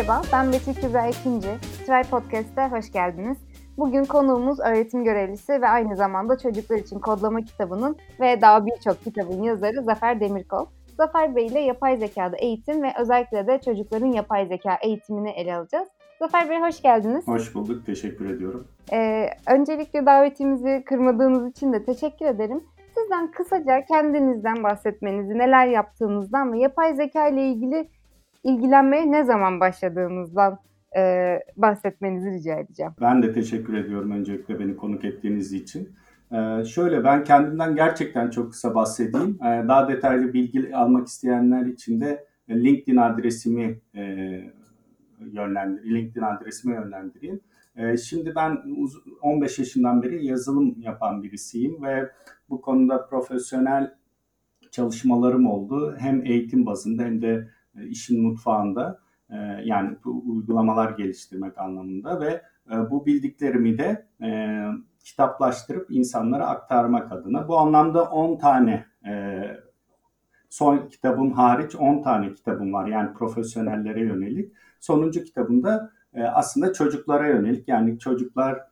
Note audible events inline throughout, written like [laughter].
Merhaba, ben Betül Kübra Ekinci. Try Podcast'te hoş geldiniz. Bugün konuğumuz öğretim görevlisi ve aynı zamanda çocuklar için kodlama kitabının ve daha birçok kitabın yazarı Zafer Demirkol. Zafer Bey ile yapay zekada eğitim ve özellikle de çocukların yapay zeka eğitimini ele alacağız. Zafer Bey hoş geldiniz. Hoş bulduk, teşekkür ediyorum. Ee, öncelikle davetimizi kırmadığınız için de teşekkür ederim. Sizden kısaca kendinizden bahsetmenizi, neler yaptığınızdan ve yapay zeka ile ilgili ilgilenmeye ne zaman başladığınızdan e, bahsetmenizi rica edeceğim. Ben de teşekkür ediyorum öncelikle beni konuk ettiğiniz için. Ee, şöyle ben kendimden gerçekten çok kısa bahsedeyim. Ee, daha detaylı bilgi almak isteyenler için de LinkedIn adresimi e, yönlendir, LinkedIn adresime yönlendireyim. E, şimdi ben 15 yaşından beri yazılım yapan birisiyim ve bu konuda profesyonel çalışmalarım oldu. Hem eğitim bazında hem de e, işin mutfağında e, yani uygulamalar geliştirmek anlamında ve e, bu bildiklerimi de kitaplaştırıp insanlara aktarmak adına. Bu anlamda 10 tane son kitabım hariç 10 tane kitabım var yani profesyonellere yönelik. Sonuncu kitabımda aslında çocuklara yönelik yani çocuklar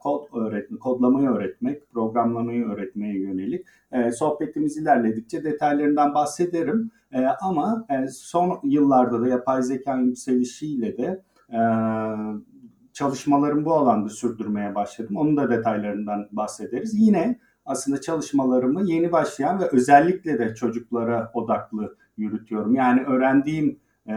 kod öğretmek, kodlamayı öğretmek, programlamayı öğretmeye yönelik. E, sohbetimiz ilerledikçe detaylarından bahsederim. E, ama e, son yıllarda da yapay zeka yükselişiyle de e, çalışmalarımı bu alanda sürdürmeye başladım. Onun da detaylarından bahsederiz. Yine aslında çalışmalarımı yeni başlayan ve özellikle de çocuklara odaklı yürütüyorum. Yani öğrendiğim e,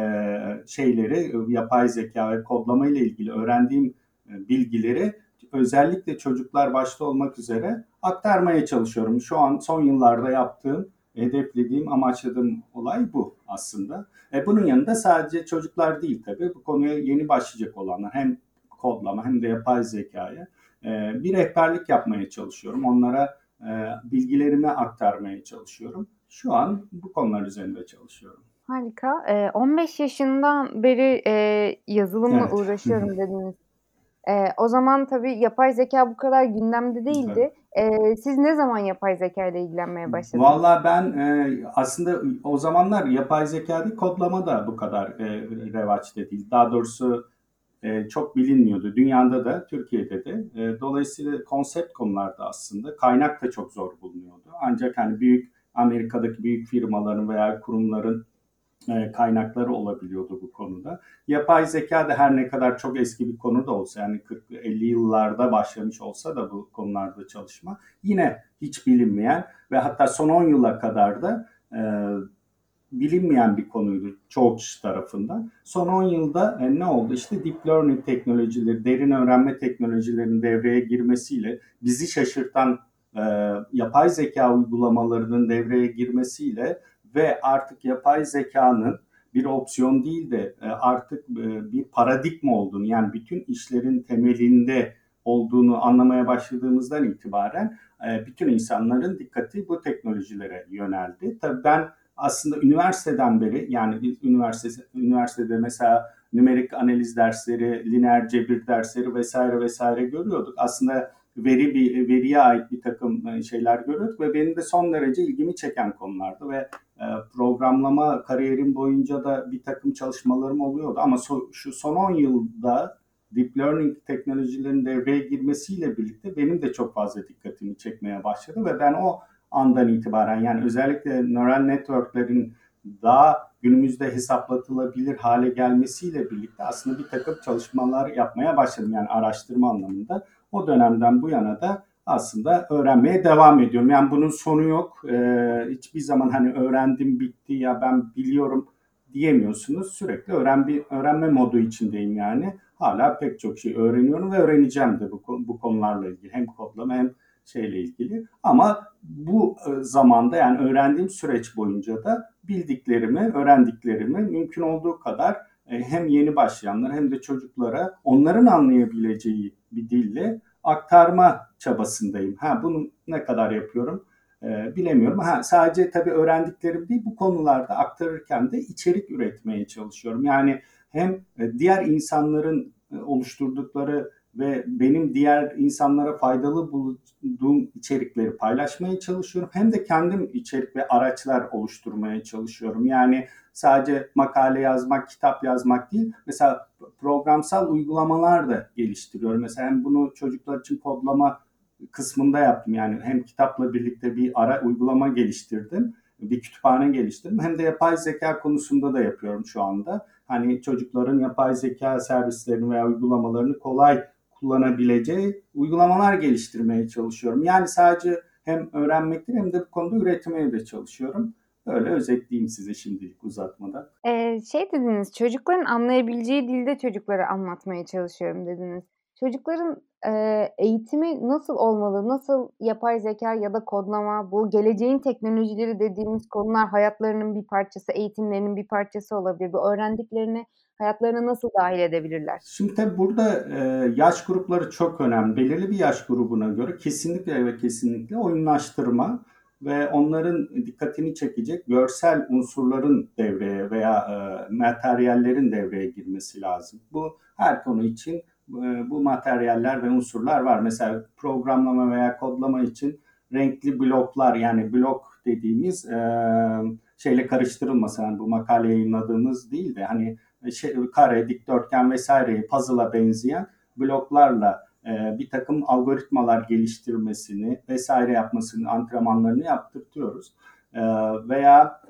şeyleri, yapay zeka ve kodlama ile ilgili öğrendiğim e, bilgileri özellikle çocuklar başta olmak üzere aktarmaya çalışıyorum. Şu an son yıllarda yaptığım, hedeflediğim, amaçladığım olay bu aslında. E bunun yanında sadece çocuklar değil tabii. Bu konuya yeni başlayacak olanlar hem kodlama hem de yapay zekaya e, bir rehberlik yapmaya çalışıyorum. Onlara e, bilgilerimi aktarmaya çalışıyorum. Şu an bu konular üzerinde çalışıyorum. Harika. 15 yaşından beri yazılımla evet. uğraşıyorum dediniz. Eee, o zaman tabii yapay zeka bu kadar gündemde değildi. Eee, siz ne zaman yapay zeka ile ilgilenmeye başladınız? Valla ben e, aslında o zamanlar yapay zeka değil kodlama da bu kadar e, revaçta değil. Daha doğrusu e, çok bilinmiyordu. Dünyada da Türkiye'de de. E, dolayısıyla konsept konularda aslında kaynak da çok zor bulunuyordu. Ancak hani büyük Amerika'daki büyük firmaların veya kurumların e, kaynakları olabiliyordu bu konuda. Yapay zeka da her ne kadar çok eski bir konu da olsa yani 40-50 yıllarda başlamış olsa da bu konularda çalışma yine hiç bilinmeyen ve hatta son 10 yıla kadar da e, bilinmeyen bir konuydu çoğu kişi tarafından. Son 10 yılda e, ne oldu? İşte deep learning teknolojileri, derin öğrenme teknolojilerinin devreye girmesiyle bizi şaşırtan e, yapay zeka uygulamalarının devreye girmesiyle ve artık yapay zekanın bir opsiyon değil de e, artık e, bir paradigma olduğunu yani bütün işlerin temelinde olduğunu anlamaya başladığımızdan itibaren e, bütün insanların dikkati bu teknolojilere yöneldi. Tabii ben aslında üniversiteden beri yani biz üniversite, üniversitede mesela nümerik analiz dersleri, lineer cebir dersleri vesaire vesaire görüyorduk. Aslında veri bir veriye ait bir takım şeyler görüyorduk ve benim de son derece ilgimi çeken konulardı ve ee, programlama kariyerim boyunca da bir takım çalışmalarım oluyordu. Ama so, şu son 10 yılda deep learning teknolojilerin devreye girmesiyle birlikte benim de çok fazla dikkatimi çekmeye başladı ve ben o andan itibaren yani özellikle neural networklerin daha günümüzde hesaplatılabilir hale gelmesiyle birlikte aslında bir takım çalışmalar yapmaya başladım yani araştırma anlamında. O dönemden bu yana da aslında öğrenmeye devam ediyorum. Yani bunun sonu yok. Ee, hiçbir zaman hani öğrendim bitti ya ben biliyorum diyemiyorsunuz. Sürekli öğren bir öğrenme modu içindeyim yani. Hala pek çok şey öğreniyorum ve öğreneceğim de bu, bu konularla ilgili. Hem kodlama hem şeyle ilgili. Ama bu e, zamanda yani öğrendiğim süreç boyunca da bildiklerimi, öğrendiklerimi mümkün olduğu kadar e, hem yeni başlayanlar hem de çocuklara onların anlayabileceği bir dille aktarma çabasındayım. Ha bunu ne kadar yapıyorum e, bilemiyorum. Ha sadece tabii öğrendiklerim değil bu konularda aktarırken de içerik üretmeye çalışıyorum. Yani hem e, diğer insanların e, oluşturdukları ve benim diğer insanlara faydalı bulduğum içerikleri paylaşmaya çalışıyorum. Hem de kendim içerik ve araçlar oluşturmaya çalışıyorum. Yani sadece makale yazmak, kitap yazmak değil. Mesela programsal uygulamalar da geliştiriyorum. Mesela hem bunu çocuklar için kodlama kısmında yaptım. Yani hem kitapla birlikte bir ara uygulama geliştirdim. Bir kütüphane geliştirdim. Hem de yapay zeka konusunda da yapıyorum şu anda. Hani çocukların yapay zeka servislerini veya uygulamalarını kolay kullanabileceği uygulamalar geliştirmeye çalışıyorum. Yani sadece hem öğrenmekte hem de bu konuda üretmeye de çalışıyorum. Öyle özetleyeyim size şimdilik uzatmadan. Ee, şey dediniz, çocukların anlayabileceği dilde çocuklara anlatmaya çalışıyorum dediniz. Çocukların e, eğitimi nasıl olmalı? Nasıl yapay zeka ya da kodlama, bu geleceğin teknolojileri dediğimiz konular hayatlarının bir parçası, eğitimlerinin bir parçası olabilir. Bu öğrendiklerini hayatlarına nasıl dahil edebilirler? Şimdi tabii burada e, yaş grupları çok önemli. Belirli bir yaş grubuna göre kesinlikle ve kesinlikle oyunlaştırma ve onların dikkatini çekecek görsel unsurların devreye veya e, materyallerin devreye girmesi lazım. Bu her konu için e, bu materyaller ve unsurlar var. Mesela programlama veya kodlama için renkli bloklar yani blok dediğimiz e, şeyle karıştırılmasın. Yani bu makale yayınladığımız değil de hani şey, kare, dikdörtgen vesaireyi puzzle'a benzeyen bloklarla bir takım algoritmalar geliştirmesini vesaire yapmasını, antrenmanlarını yaptırtıyoruz. E, veya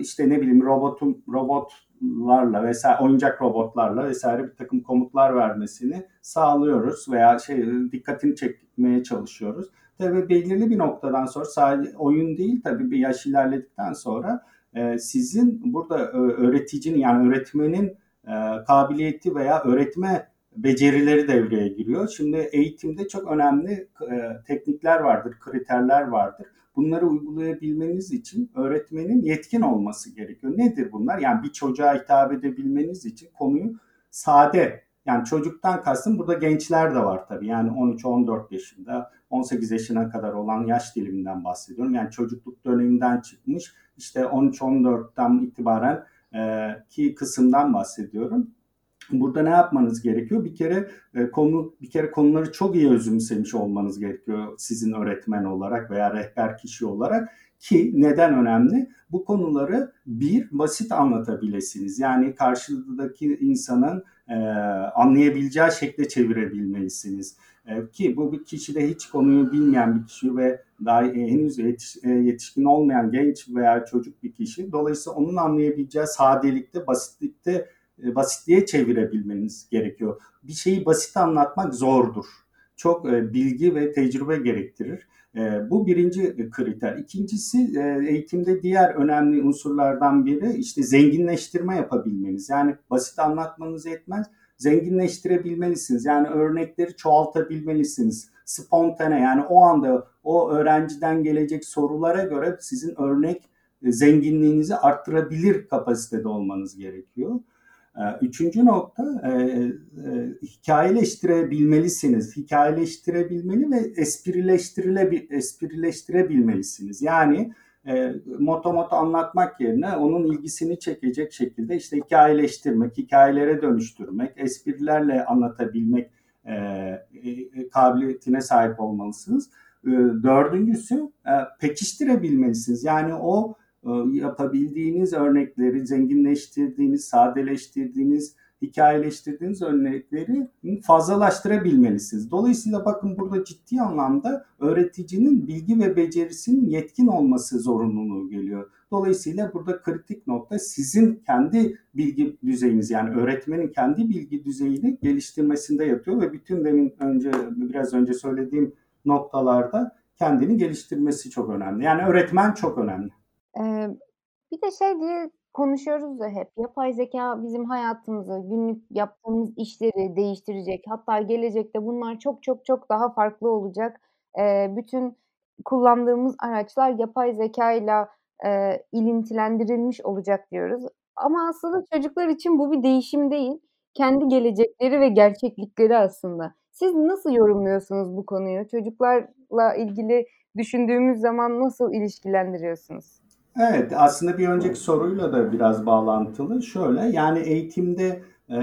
işte ne bileyim robotun robotlarla vesaire oyuncak robotlarla vesaire bir takım komutlar vermesini sağlıyoruz veya şey dikkatini çekmeye çalışıyoruz. Tabii belirli bir noktadan sonra sadece oyun değil tabii bir yaş ilerledikten sonra e, sizin burada öğreticinin yani öğretmenin e, kabiliyeti veya öğretme becerileri devreye giriyor. Şimdi eğitimde çok önemli e, teknikler vardır, kriterler vardır. Bunları uygulayabilmeniz için öğretmenin yetkin olması gerekiyor. Nedir bunlar? Yani bir çocuğa hitap edebilmeniz için konuyu sade, yani çocuktan kastım burada gençler de var tabii. Yani 13-14 yaşında, 18 yaşına kadar olan yaş diliminden bahsediyorum. Yani çocukluk döneminden çıkmış işte 13-14'ten itibaren e, ki kısımdan bahsediyorum. Burada ne yapmanız gerekiyor? Bir kere e, konu bir kere konuları çok iyi özümsemiş olmanız gerekiyor sizin öğretmen olarak veya rehber kişi olarak ki neden önemli? Bu konuları bir basit anlatabilesiniz. Yani karşıdaki insanın e, anlayabileceği şekilde çevirebilmelisiniz. E, ki bu bir kişi de hiç konuyu bilmeyen bir kişi ve daha e, henüz yetiş, e, yetişkin olmayan genç veya çocuk bir kişi. Dolayısıyla onun anlayabileceği sadelikte, basitlikte basitliğe çevirebilmeniz gerekiyor. Bir şeyi basit anlatmak zordur. Çok e, bilgi ve tecrübe gerektirir. E, bu birinci kriter. İkincisi eğitimde diğer önemli unsurlardan biri işte zenginleştirme yapabilmeniz. Yani basit anlatmanız yetmez, zenginleştirebilmelisiniz. Yani örnekleri çoğaltabilmelisiniz. Spontane yani o anda o öğrenciden gelecek sorulara göre sizin örnek zenginliğinizi arttırabilir kapasitede olmanız gerekiyor. Ee, üçüncü nokta e, e, hikayeleştirebilmelisiniz. Hikayeleştirebilmeli ve esprileştirile, esprileştirebilmelisiniz. Yani e, moto moto anlatmak yerine onun ilgisini çekecek şekilde işte hikayeleştirmek, hikayelere dönüştürmek, esprilerle anlatabilmek e, e, kabiliyetine sahip olmalısınız. E, dördüncüsü e, pekiştirebilmelisiniz. Yani o e, yapabildiğiniz örnekleri zenginleştirdiğiniz, sadeleştirdiğiniz, hikayeleştirdiğiniz örnekleri fazlalaştırabilmelisiniz. Dolayısıyla bakın burada ciddi anlamda öğreticinin bilgi ve becerisinin yetkin olması zorunluluğu geliyor. Dolayısıyla burada kritik nokta sizin kendi bilgi düzeyiniz yani öğretmenin kendi bilgi düzeyini geliştirmesinde yatıyor ve bütün demin önce biraz önce söylediğim noktalarda kendini geliştirmesi çok önemli. Yani öğretmen çok önemli. Eee, bir de şey diye konuşuyoruz ya hep, yapay zeka bizim hayatımızı, günlük yaptığımız işleri değiştirecek. Hatta gelecekte bunlar çok çok çok daha farklı olacak. Eee, bütün kullandığımız araçlar yapay zekâyla, eee, ilintilendirilmiş olacak diyoruz. Ama aslında çocuklar için bu bir değişim değil, kendi gelecekleri ve gerçeklikleri aslında. Siz nasıl yorumluyorsunuz bu konuyu? Çocuklarla ilgili düşündüğümüz zaman nasıl ilişkilendiriyorsunuz? Evet, aslında bir önceki soruyla da biraz bağlantılı. Şöyle, yani eğitimde e,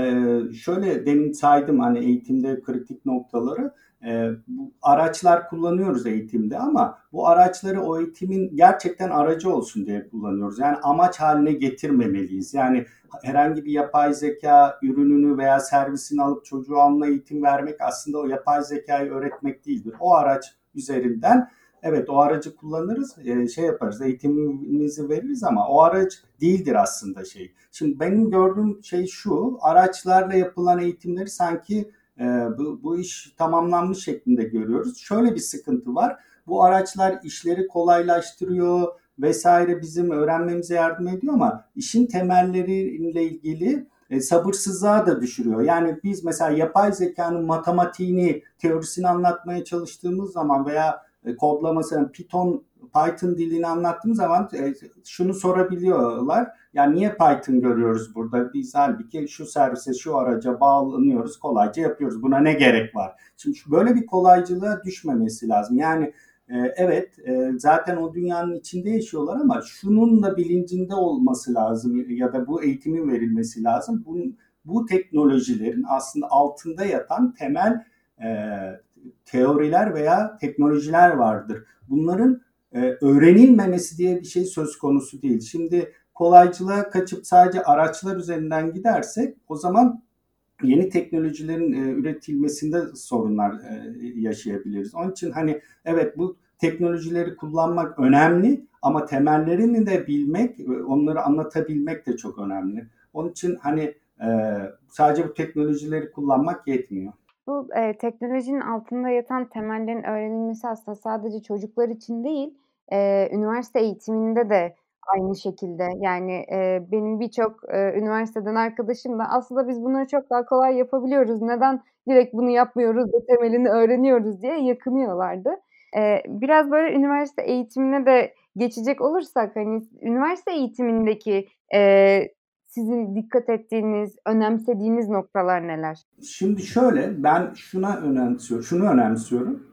şöyle demin saydım hani eğitimde kritik noktaları. e, bu araçlar kullanıyoruz eğitimde ama bu araçları o eğitimin gerçekten aracı olsun diye kullanıyoruz. Yani amaç haline getirmemeliyiz. Yani herhangi bir yapay zeka ürününü veya servisini alıp çocuğu alma eğitim vermek aslında o yapay zekayı öğretmek değildir. O araç üzerinden evet o aracı kullanırız, e, şey yaparız, eğitimimizi veririz ama o araç değildir aslında şey. Şimdi benim gördüğüm şey şu, araçlarla yapılan eğitimleri sanki e, bu, bu iş tamamlanmış şeklinde görüyoruz. Şöyle bir sıkıntı var. Bu araçlar işleri kolaylaştırıyor vesaire bizim öğrenmemize yardım ediyor ama işin temelleriyle ilgili e, sabırsızlığa da düşürüyor. Yani biz mesela yapay zekanın matematiğini, teorisini anlatmaya çalıştığımız zaman veya e, kodlamasını Python Python dilini anlattığım zaman e, şunu sorabiliyorlar. Yani niye Python görüyoruz burada? Biz halbuki şu servise, şu araca bağlanıyoruz, kolayca yapıyoruz. Buna ne gerek var? Şimdi böyle bir kolaycılığa düşmemesi lazım. Yani e, evet zaten o dünyanın içinde yaşıyorlar ama şunun da bilincinde olması lazım ya da bu eğitimin verilmesi lazım. Bu, bu teknolojilerin aslında altında yatan temel teoriler veya teknolojiler vardır. Bunların e, öğrenilmemesi diye bir şey söz konusu değil. Şimdi kolaycılığa kaçıp sadece araçlar üzerinden gidersek o zaman yeni teknolojilerin e, üretilmesinde sorunlar e, yaşayabiliriz. Onun için hani evet bu teknolojileri kullanmak önemli ama temellerini de bilmek, onları anlatabilmek de çok önemli. Onun için hani e, sadece bu teknolojileri kullanmak yetmiyor. Bu e, teknolojinin altında yatan temellerin öğrenilmesi aslında sadece çocuklar için değil, e, üniversite eğitiminde de aynı şekilde. Yani e, benim birçok e, üniversiteden arkadaşım da aslında biz bunları çok daha kolay yapabiliyoruz. Neden direkt bunu yapmıyoruz da temelini öğreniyoruz diye yakınıyorlardı. E, biraz böyle üniversite eğitimine de geçecek olursak hani üniversite eğitimindeki e, sizin dikkat ettiğiniz, önemsediğiniz noktalar neler? Şimdi şöyle ben şuna önemsiyorum, şunu önemsiyorum.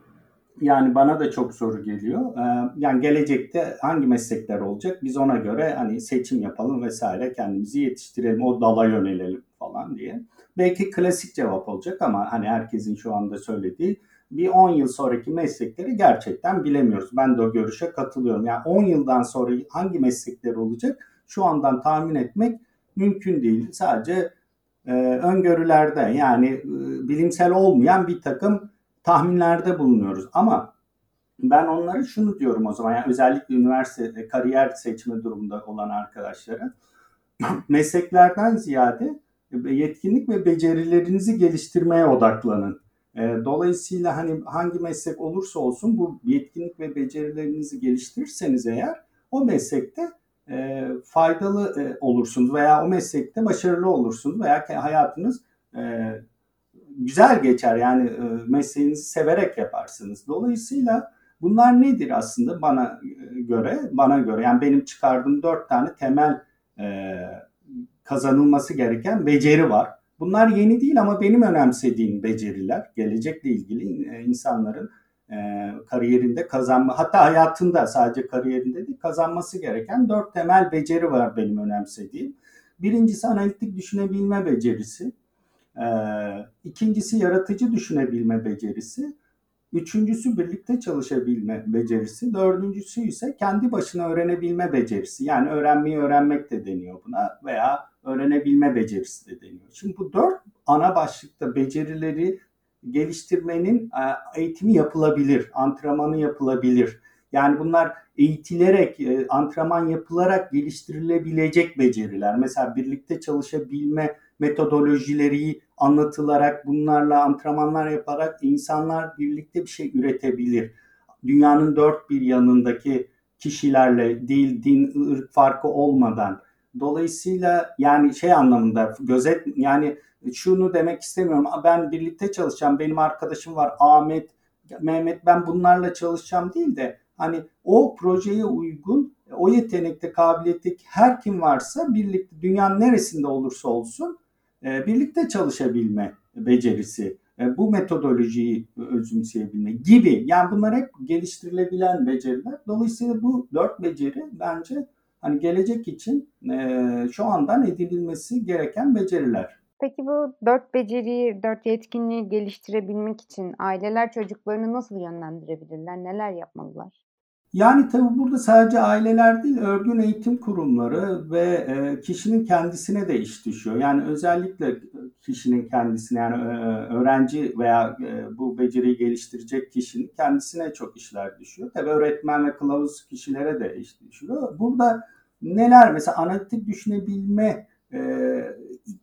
Yani bana da çok soru geliyor. Ee, yani gelecekte hangi meslekler olacak? Biz ona göre hani seçim yapalım vesaire kendimizi yetiştirelim, o dala yönelelim falan diye. Belki klasik cevap olacak ama hani herkesin şu anda söylediği bir 10 yıl sonraki meslekleri gerçekten bilemiyoruz. Ben de o görüşe katılıyorum. Yani 10 yıldan sonra hangi meslekler olacak şu andan tahmin etmek mümkün değil. Sadece e, öngörülerde yani e, bilimsel olmayan bir takım tahminlerde bulunuyoruz. Ama ben onlara şunu diyorum o zaman yani özellikle üniversite kariyer seçme durumunda olan arkadaşlara [laughs] mesleklerden ziyade e, yetkinlik ve becerilerinizi geliştirmeye odaklanın. E, dolayısıyla hani hangi meslek olursa olsun bu yetkinlik ve becerilerinizi geliştirirseniz eğer o meslekte e, faydalı e, olursunuz veya o meslekte başarılı olursunuz veya hayatınız e, güzel geçer yani e, mesleğinizi severek yaparsınız. Dolayısıyla bunlar nedir aslında bana e, göre bana göre yani benim çıkardığım dört tane temel e, kazanılması gereken beceri var. Bunlar yeni değil ama benim önemsediğim beceriler gelecekle ilgili e, insanların e, kariyerinde kazanma hatta hayatında sadece kariyerinde değil kazanması gereken dört temel beceri var benim önemsediğim. Birincisi analitik düşünebilme becerisi. E, ikincisi yaratıcı düşünebilme becerisi. Üçüncüsü birlikte çalışabilme becerisi. Dördüncüsü ise kendi başına öğrenebilme becerisi. Yani öğrenmeyi öğrenmek de deniyor buna veya öğrenebilme becerisi de deniyor. Şimdi bu dört ana başlıkta becerileri geliştirmenin e, eğitimi yapılabilir, antrenmanı yapılabilir. Yani bunlar eğitilerek, e, antrenman yapılarak geliştirilebilecek beceriler. Mesela birlikte çalışabilme metodolojileri anlatılarak, bunlarla antrenmanlar yaparak insanlar birlikte bir şey üretebilir. Dünyanın dört bir yanındaki kişilerle dil, din, ırk farkı olmadan. Dolayısıyla yani şey anlamında gözet yani şunu demek istemiyorum. Ben birlikte çalışacağım. Benim arkadaşım var Ahmet, Mehmet ben bunlarla çalışacağım değil de hani o projeye uygun o yetenekte, kabiliyetteki her kim varsa birlikte dünyanın neresinde olursa olsun e, birlikte çalışabilme becerisi, e, bu metodolojiyi özümseyebilme gibi. Yani bunlar hep geliştirilebilen beceriler. Dolayısıyla bu dört beceri bence hani gelecek için e, şu andan edinilmesi gereken beceriler. Peki bu 4 beceriyi, 4 yetkinliği geliştirebilmek için aileler çocuklarını nasıl yönlendirebilirler? Neler yapmalılar? Yani tabii burada sadece aileler değil, örgün eğitim kurumları ve e, kişinin kendisine de iş düşüyor. Yani özellikle kişinin kendisine yani e, öğrenci veya e, bu beceriyi geliştirecek kişinin kendisine çok işler düşüyor. Tabii öğretmen ve kılavuz kişilere de iş düşüyor. Burada neler mesela analitik düşünebilme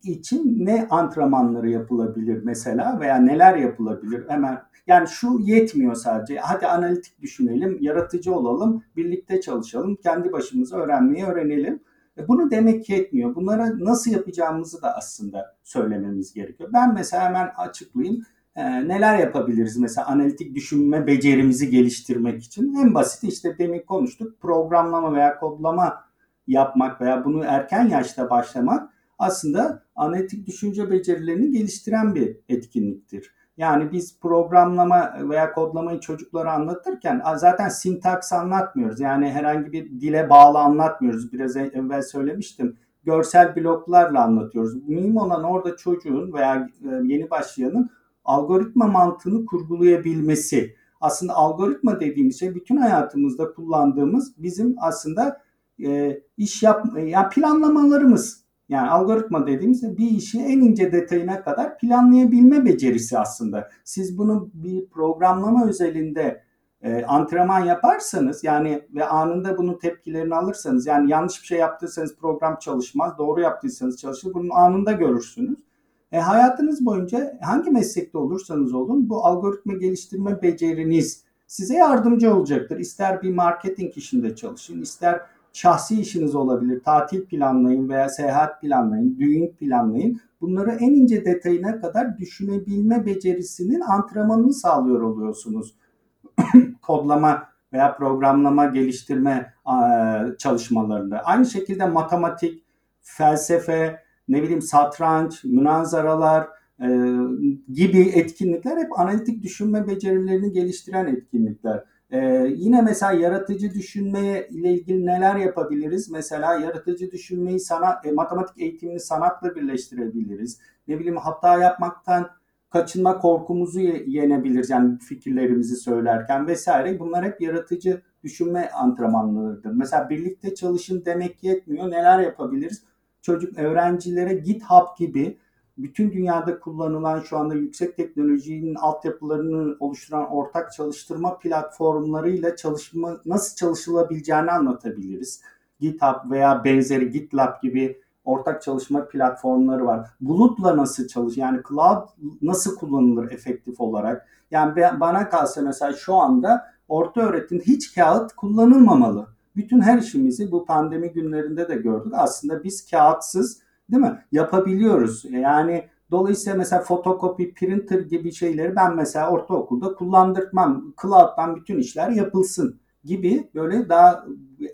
için ne antrenmanları yapılabilir mesela veya neler yapılabilir hemen yani şu yetmiyor sadece. Hadi analitik düşünelim, yaratıcı olalım, birlikte çalışalım, kendi başımıza öğrenmeyi öğrenelim. E, bunu demek yetmiyor. Bunlara nasıl yapacağımızı da aslında söylememiz gerekiyor. Ben mesela hemen açıklayayım. E, neler yapabiliriz mesela analitik düşünme becerimizi geliştirmek için? En basit işte demin konuştuk. Programlama veya kodlama yapmak veya bunu erken yaşta başlamak aslında analitik düşünce becerilerini geliştiren bir etkinliktir. Yani biz programlama veya kodlamayı çocuklara anlatırken zaten sintaks anlatmıyoruz. Yani herhangi bir dile bağlı anlatmıyoruz. Biraz e, evvel söylemiştim. Görsel bloklarla anlatıyoruz. Mühim olan orada çocuğun veya e, yeni başlayanın algoritma mantığını kurgulayabilmesi. Aslında algoritma dediğimiz şey bütün hayatımızda kullandığımız bizim aslında e, iş yap yani planlamalarımız. Yani algoritma dediğimiz bir işi en ince detayına kadar planlayabilme becerisi aslında. Siz bunu bir programlama özelinde e, antrenman yaparsanız yani ve anında bunun tepkilerini alırsanız yani yanlış bir şey yaptıysanız program çalışmaz, doğru yaptıysanız çalışır. Bunun anında görürsünüz. E, hayatınız boyunca hangi meslekte olursanız olun bu algoritma geliştirme beceriniz size yardımcı olacaktır. İster bir marketing işinde çalışın, ister şahsi işiniz olabilir. Tatil planlayın veya seyahat planlayın, düğün planlayın. Bunları en ince detayına kadar düşünebilme becerisinin antrenmanını sağlıyor oluyorsunuz. [clears throat] Kodlama veya programlama geliştirme çalışmalarında. Aynı şekilde matematik, felsefe, ne bileyim satranç, münazaralar e, gibi etkinlikler hep analitik düşünme becerilerini geliştiren etkinlikler. Ee, yine mesela yaratıcı düşünmeye ile ilgili neler yapabiliriz? Mesela yaratıcı düşünmeyi sanat, e, matematik eğitimini sanatla birleştirebiliriz. Ne bileyim hata yapmaktan kaçınma korkumuzu yenebiliriz. Yani fikirlerimizi söylerken vesaire. Bunlar hep yaratıcı düşünme antrenmanlarıdır. Mesela birlikte çalışın demek yetmiyor. Neler yapabiliriz? Çocuk öğrencilere GitHub gibi bütün dünyada kullanılan şu anda yüksek teknolojinin altyapılarını oluşturan ortak çalıştırma platformlarıyla çalışma nasıl çalışılabileceğini anlatabiliriz. GitHub veya benzeri GitLab gibi ortak çalışma platformları var. Bulutla nasıl çalış yani cloud nasıl kullanılır efektif olarak? Yani bana kalsa mesela şu anda orta öğretim hiç kağıt kullanılmamalı. Bütün her işimizi bu pandemi günlerinde de gördük. Aslında biz kağıtsız Değil mi? Yapabiliyoruz. Yani dolayısıyla mesela fotokopi, printer gibi şeyleri ben mesela ortaokulda kullandırtmam. Cloud'dan bütün işler yapılsın gibi böyle daha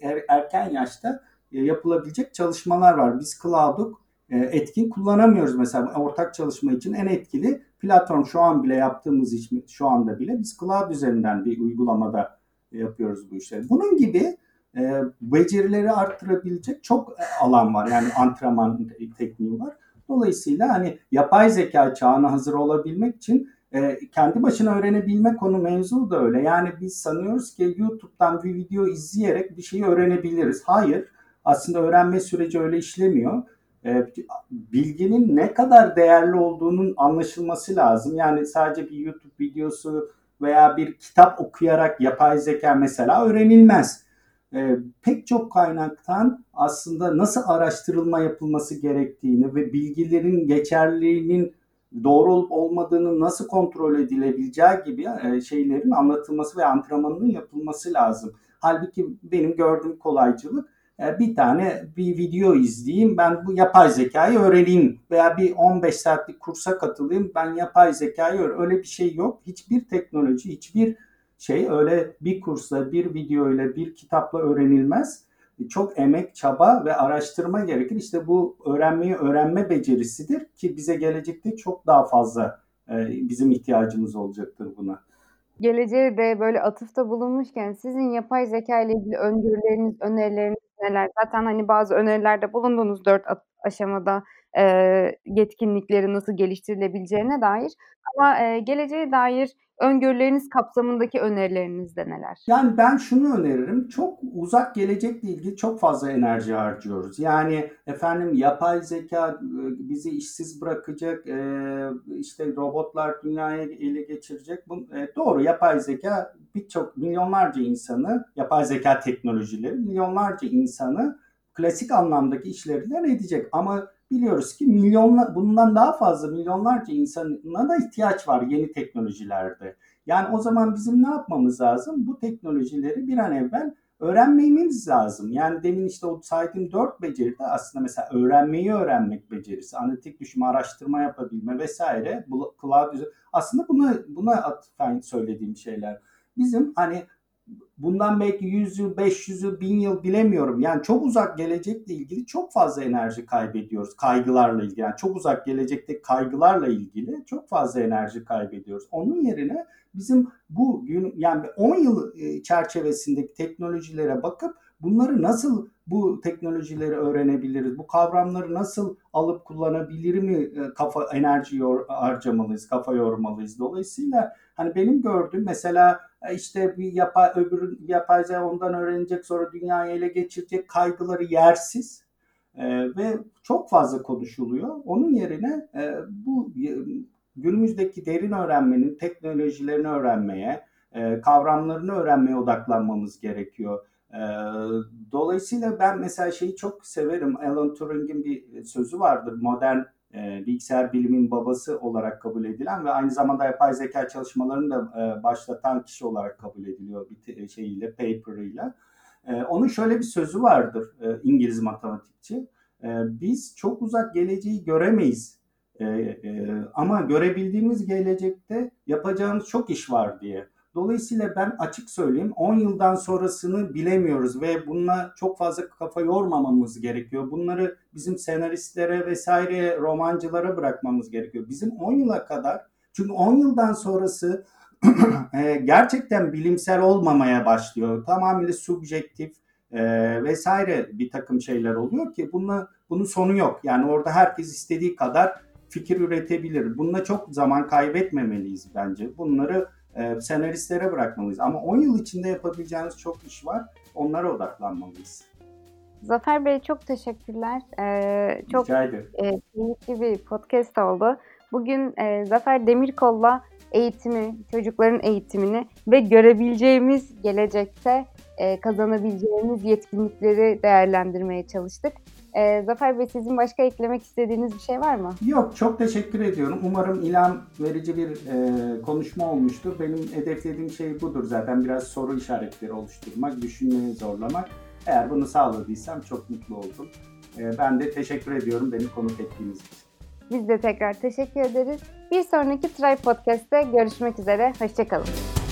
er, erken yaşta e, yapılabilecek çalışmalar var. Biz Cloud'u e, etkin kullanamıyoruz mesela ortak çalışma için en etkili platform şu an bile yaptığımız iş şu anda bile biz Cloud üzerinden bir uygulamada yapıyoruz bu işleri. Bunun gibi e, becerileri arttırabilecek çok alan var. Yani antrenman tekniği var. Dolayısıyla hani yapay zeka çağına hazır olabilmek için e, kendi başına öğrenebilme konu mevzu da öyle. Yani biz sanıyoruz ki YouTube'dan bir video izleyerek bir şeyi öğrenebiliriz. Hayır. Aslında öğrenme süreci öyle işlemiyor. E, bilginin ne kadar değerli olduğunun anlaşılması lazım. Yani sadece bir YouTube videosu veya bir kitap okuyarak yapay zeka mesela öğrenilmez e, pek çok kaynaktan aslında nasıl araştırılma yapılması gerektiğini ve bilgilerin geçerliliğinin doğru olup olmadığını nasıl kontrol edilebileceği gibi e, şeylerin anlatılması ve antrenmanının yapılması lazım. Halbuki benim gördüğüm kolaycılık e, bir tane bir video izleyeyim ben bu yapay zekayı öğreneyim veya bir 15 saatlik kursa katılayım ben yapay zekayı. Öyle bir şey yok. Hiçbir teknoloji, hiçbir şey öyle bir kursla, bir video ile, bir kitapla öğrenilmez. Çok emek, çaba ve araştırma gerekir. İşte bu öğrenmeyi öğrenme becerisidir ki bize gelecekte çok daha fazla e, bizim ihtiyacımız olacaktır buna. Geleceğe de böyle atıfta bulunmuşken sizin yapay zeka ile ilgili öngörüleriniz, önerileriniz neler? Zaten hani bazı önerilerde bulundunuz dört aşamada e, yetkinlikleri nasıl geliştirilebileceğine dair. Ama e, geleceğe dair öngörüleriniz kapsamındaki önerileriniz de neler? Yani ben şunu öneririm. Çok uzak gelecekle ilgili çok fazla enerji harcıyoruz. Yani efendim yapay zeka bizi işsiz bırakacak, işte robotlar dünyayı ele geçirecek. Bu, doğru yapay zeka birçok milyonlarca insanı, yapay zeka teknolojileri milyonlarca insanı klasik anlamdaki işlerinden edecek. Ama biliyoruz ki milyonlar bundan daha fazla milyonlarca insana da ihtiyaç var yeni teknolojilerde. Yani o zaman bizim ne yapmamız lazım? Bu teknolojileri bir an evvel öğrenmemiz lazım. Yani demin işte o saydığım dört beceri de aslında mesela öğrenmeyi öğrenmek becerisi, analitik düşünme, araştırma yapabilme vesaire. Cloud aslında buna buna atfen söylediğim şeyler. Bizim hani bundan belki 100 yıl, 500 yıl, 1000 yıl bilemiyorum. Yani çok uzak gelecekle ilgili çok fazla enerji kaybediyoruz. Kaygılarla ilgili. Yani çok uzak gelecekte kaygılarla ilgili çok fazla enerji kaybediyoruz. Onun yerine bizim bu gün yani 10 yıl e, çerçevesindeki teknolojilere bakıp bunları nasıl bu teknolojileri öğrenebiliriz? Bu kavramları nasıl alıp kullanabilir mi e, kafa enerji yor, harcamalıyız, kafa yormalıyız. Dolayısıyla hani benim gördüğüm mesela e, işte bir yapay öbür yapay zeka ondan öğrenecek sonra dünyayı ele geçirecek kaygıları yersiz e, ve çok fazla konuşuluyor. Onun yerine e, bu e, günümüzdeki derin öğrenmenin teknolojilerini öğrenmeye, e, kavramlarını öğrenmeye odaklanmamız gerekiyor. E, dolayısıyla ben mesela şeyi çok severim. Alan Turing'in bir sözü vardır. Modern e, bilgisayar bilimin babası olarak kabul edilen ve aynı zamanda yapay zeka çalışmalarını da e, başlatan kişi olarak kabul ediliyor bir şeyiyle, paper'ıyla. E, onun şöyle bir sözü vardır e, İngiliz matematikçi. E, biz çok uzak geleceği göremeyiz e, e, ama görebildiğimiz gelecekte yapacağımız çok iş var diye. Dolayısıyla ben açık söyleyeyim 10 yıldan sonrasını bilemiyoruz ve bununla çok fazla kafa yormamamız gerekiyor. Bunları bizim senaristlere vesaire romancılara bırakmamız gerekiyor. Bizim 10 yıla kadar çünkü 10 yıldan sonrası [clears throat] e, gerçekten bilimsel olmamaya başlıyor. Tamamıyla subjektif e, vesaire bir takım şeyler oluyor ki bununla, bunun sonu yok. Yani orada herkes istediği kadar fikir üretebilir. Bununla çok zaman kaybetmemeliyiz bence. Bunları e, senaristlere bırakmalıyız. Ama 10 yıl içinde yapabileceğimiz çok iş var. Onlara odaklanmalıyız. Zafer Bey çok teşekkürler. Ee, çok e, keyifli bir podcast oldu. Bugün e, Zafer Demirkol'la eğitimi, çocukların eğitimini ve görebileceğimiz gelecekte e, kazanabileceğimiz yetkinlikleri değerlendirmeye çalıştık. E, Zafer Bey sizin başka eklemek istediğiniz bir şey var mı? Yok çok teşekkür ediyorum. Umarım ilham verici bir e, konuşma olmuştur. Benim hedeflediğim şey budur zaten biraz soru işaretleri oluşturmak, düşünmeyi zorlamak. Eğer bunu sağladıysam çok mutlu oldum. E, ben de teşekkür ediyorum beni konuk ettiğiniz için. Biz de tekrar teşekkür ederiz. Bir sonraki Try Podcast'te görüşmek üzere. Hoşçakalın.